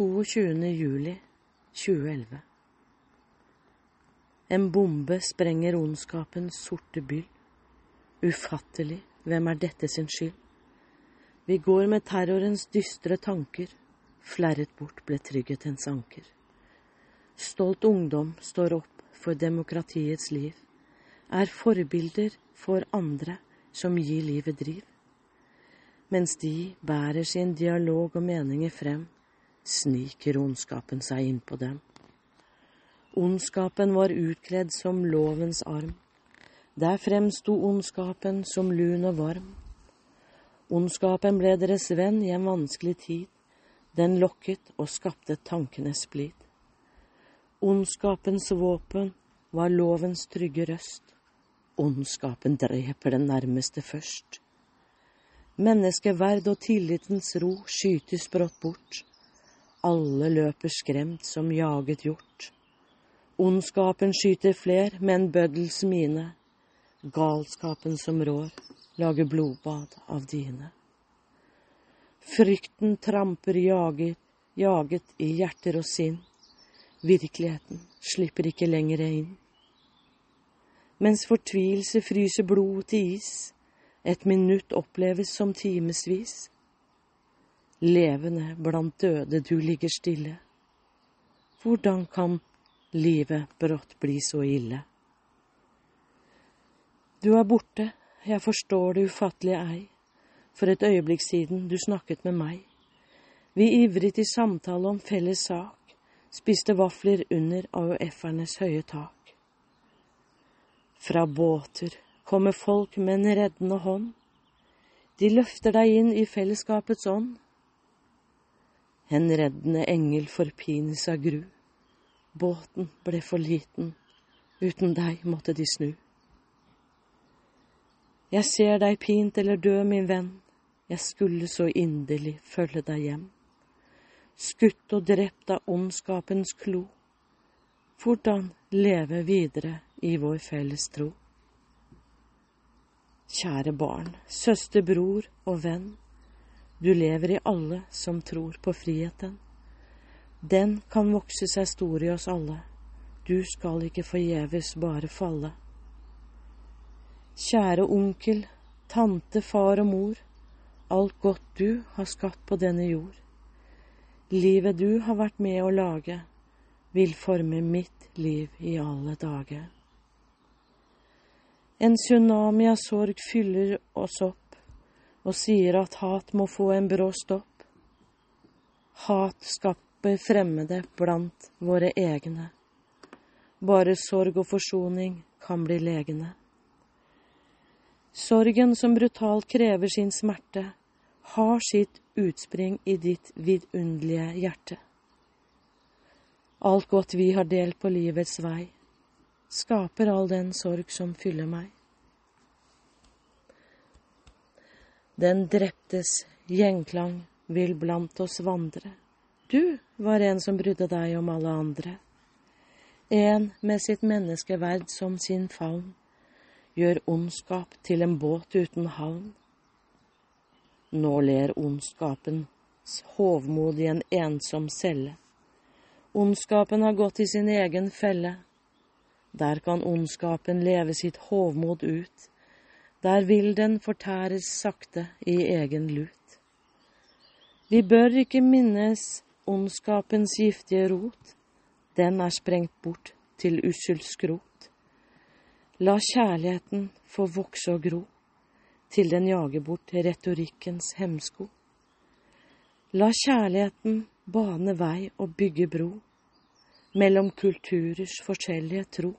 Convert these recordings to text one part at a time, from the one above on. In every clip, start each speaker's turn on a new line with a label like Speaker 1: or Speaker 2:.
Speaker 1: 22. juli 2011. En bombe sprenger ondskapens sorte byll. Ufattelig, hvem er dette sin skyld? Vi går med terrorens dystre tanker, flerret bort ble trygghetens anker. Stolt ungdom står opp for demokratiets liv, er forbilder for andre som gir livet driv. Mens de bærer sin dialog og meninger frem, sniker ondskapen seg inn på dem. Ondskapen var utkledd som lovens arm. Der fremsto ondskapen som lun og varm. Ondskapen ble deres venn i en vanskelig tid. Den lokket og skapte tankenes splid. Ondskapens våpen var lovens trygge røst. Ondskapen dreper den nærmeste først. Menneskeverd og tillitens ro skytes brått bort. Alle løper skremt som jaget hjort. Ondskapen skyter fler med en bøddels mine. Galskapen som rår, lager blodbad av dine. Frykten tramper jager, jaget i hjerter og sinn. Virkeligheten slipper ikke lenger inn. Mens fortvilelse fryser blod til is, et minutt oppleves som timevis. Levende blant døde du ligger stille. Hvordan kan livet brått bli så ille? Du er borte, jeg forstår det ufattelige ei. For et øyeblikk siden du snakket med meg. Vi ivret i samtale om felles sak, spiste vafler under AUF-ernes høye tak. Fra båter kommer folk med en reddende hånd. De løfter deg inn i fellesskapets ånd. En reddende engel forpines av gru. Båten ble for liten, uten deg måtte de snu. Jeg ser deg pint eller død, min venn, jeg skulle så inderlig følge deg hjem. Skutt og drept av ondskapens klo, hvordan leve videre i vår felles tro? Kjære barn, søster, bror og venn. Du lever i alle som tror på friheten. Den kan vokse seg stor i oss alle. Du skal ikke forgjeves bare falle. Kjære onkel, tante, far og mor, alt godt du har skapt på denne jord. Livet du har vært med å lage, vil forme mitt liv i alle dager. En tsunami av sorg fyller oss opp og sier at hat må få en brå stopp. Hat skaper fremmede blant våre egne. Bare sorg og forsoning kan bli legende. Sorgen som brutalt krever sin smerte, har sitt utspring i ditt vidunderlige hjerte. Alt godt vi har delt på livets vei, skaper all den sorg som fyller meg. Den dreptes gjengklang vil blant oss vandre. Du var en som brydde deg om alle andre. En med sitt menneskeverd som sin favn, gjør ondskap til en båt uten havn. Nå ler ondskapens hovmod i en ensom celle. Ondskapen har gått i sin egen felle. Der kan ondskapen leve sitt hovmod ut, der vil den fortæres sakte i egen lut. Vi bør ikke minnes ondskapens giftige rot, den er sprengt bort til uskyldskrot. La kjærligheten få vokse og gro, til den jager bort retorikkens hemsko. La kjærligheten bane vei og bygge bro mellom kulturers forskjellige tro.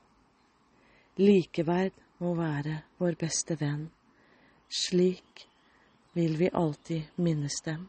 Speaker 1: Likeverd må være vår beste venn. Slik vil vi alltid minnes dem.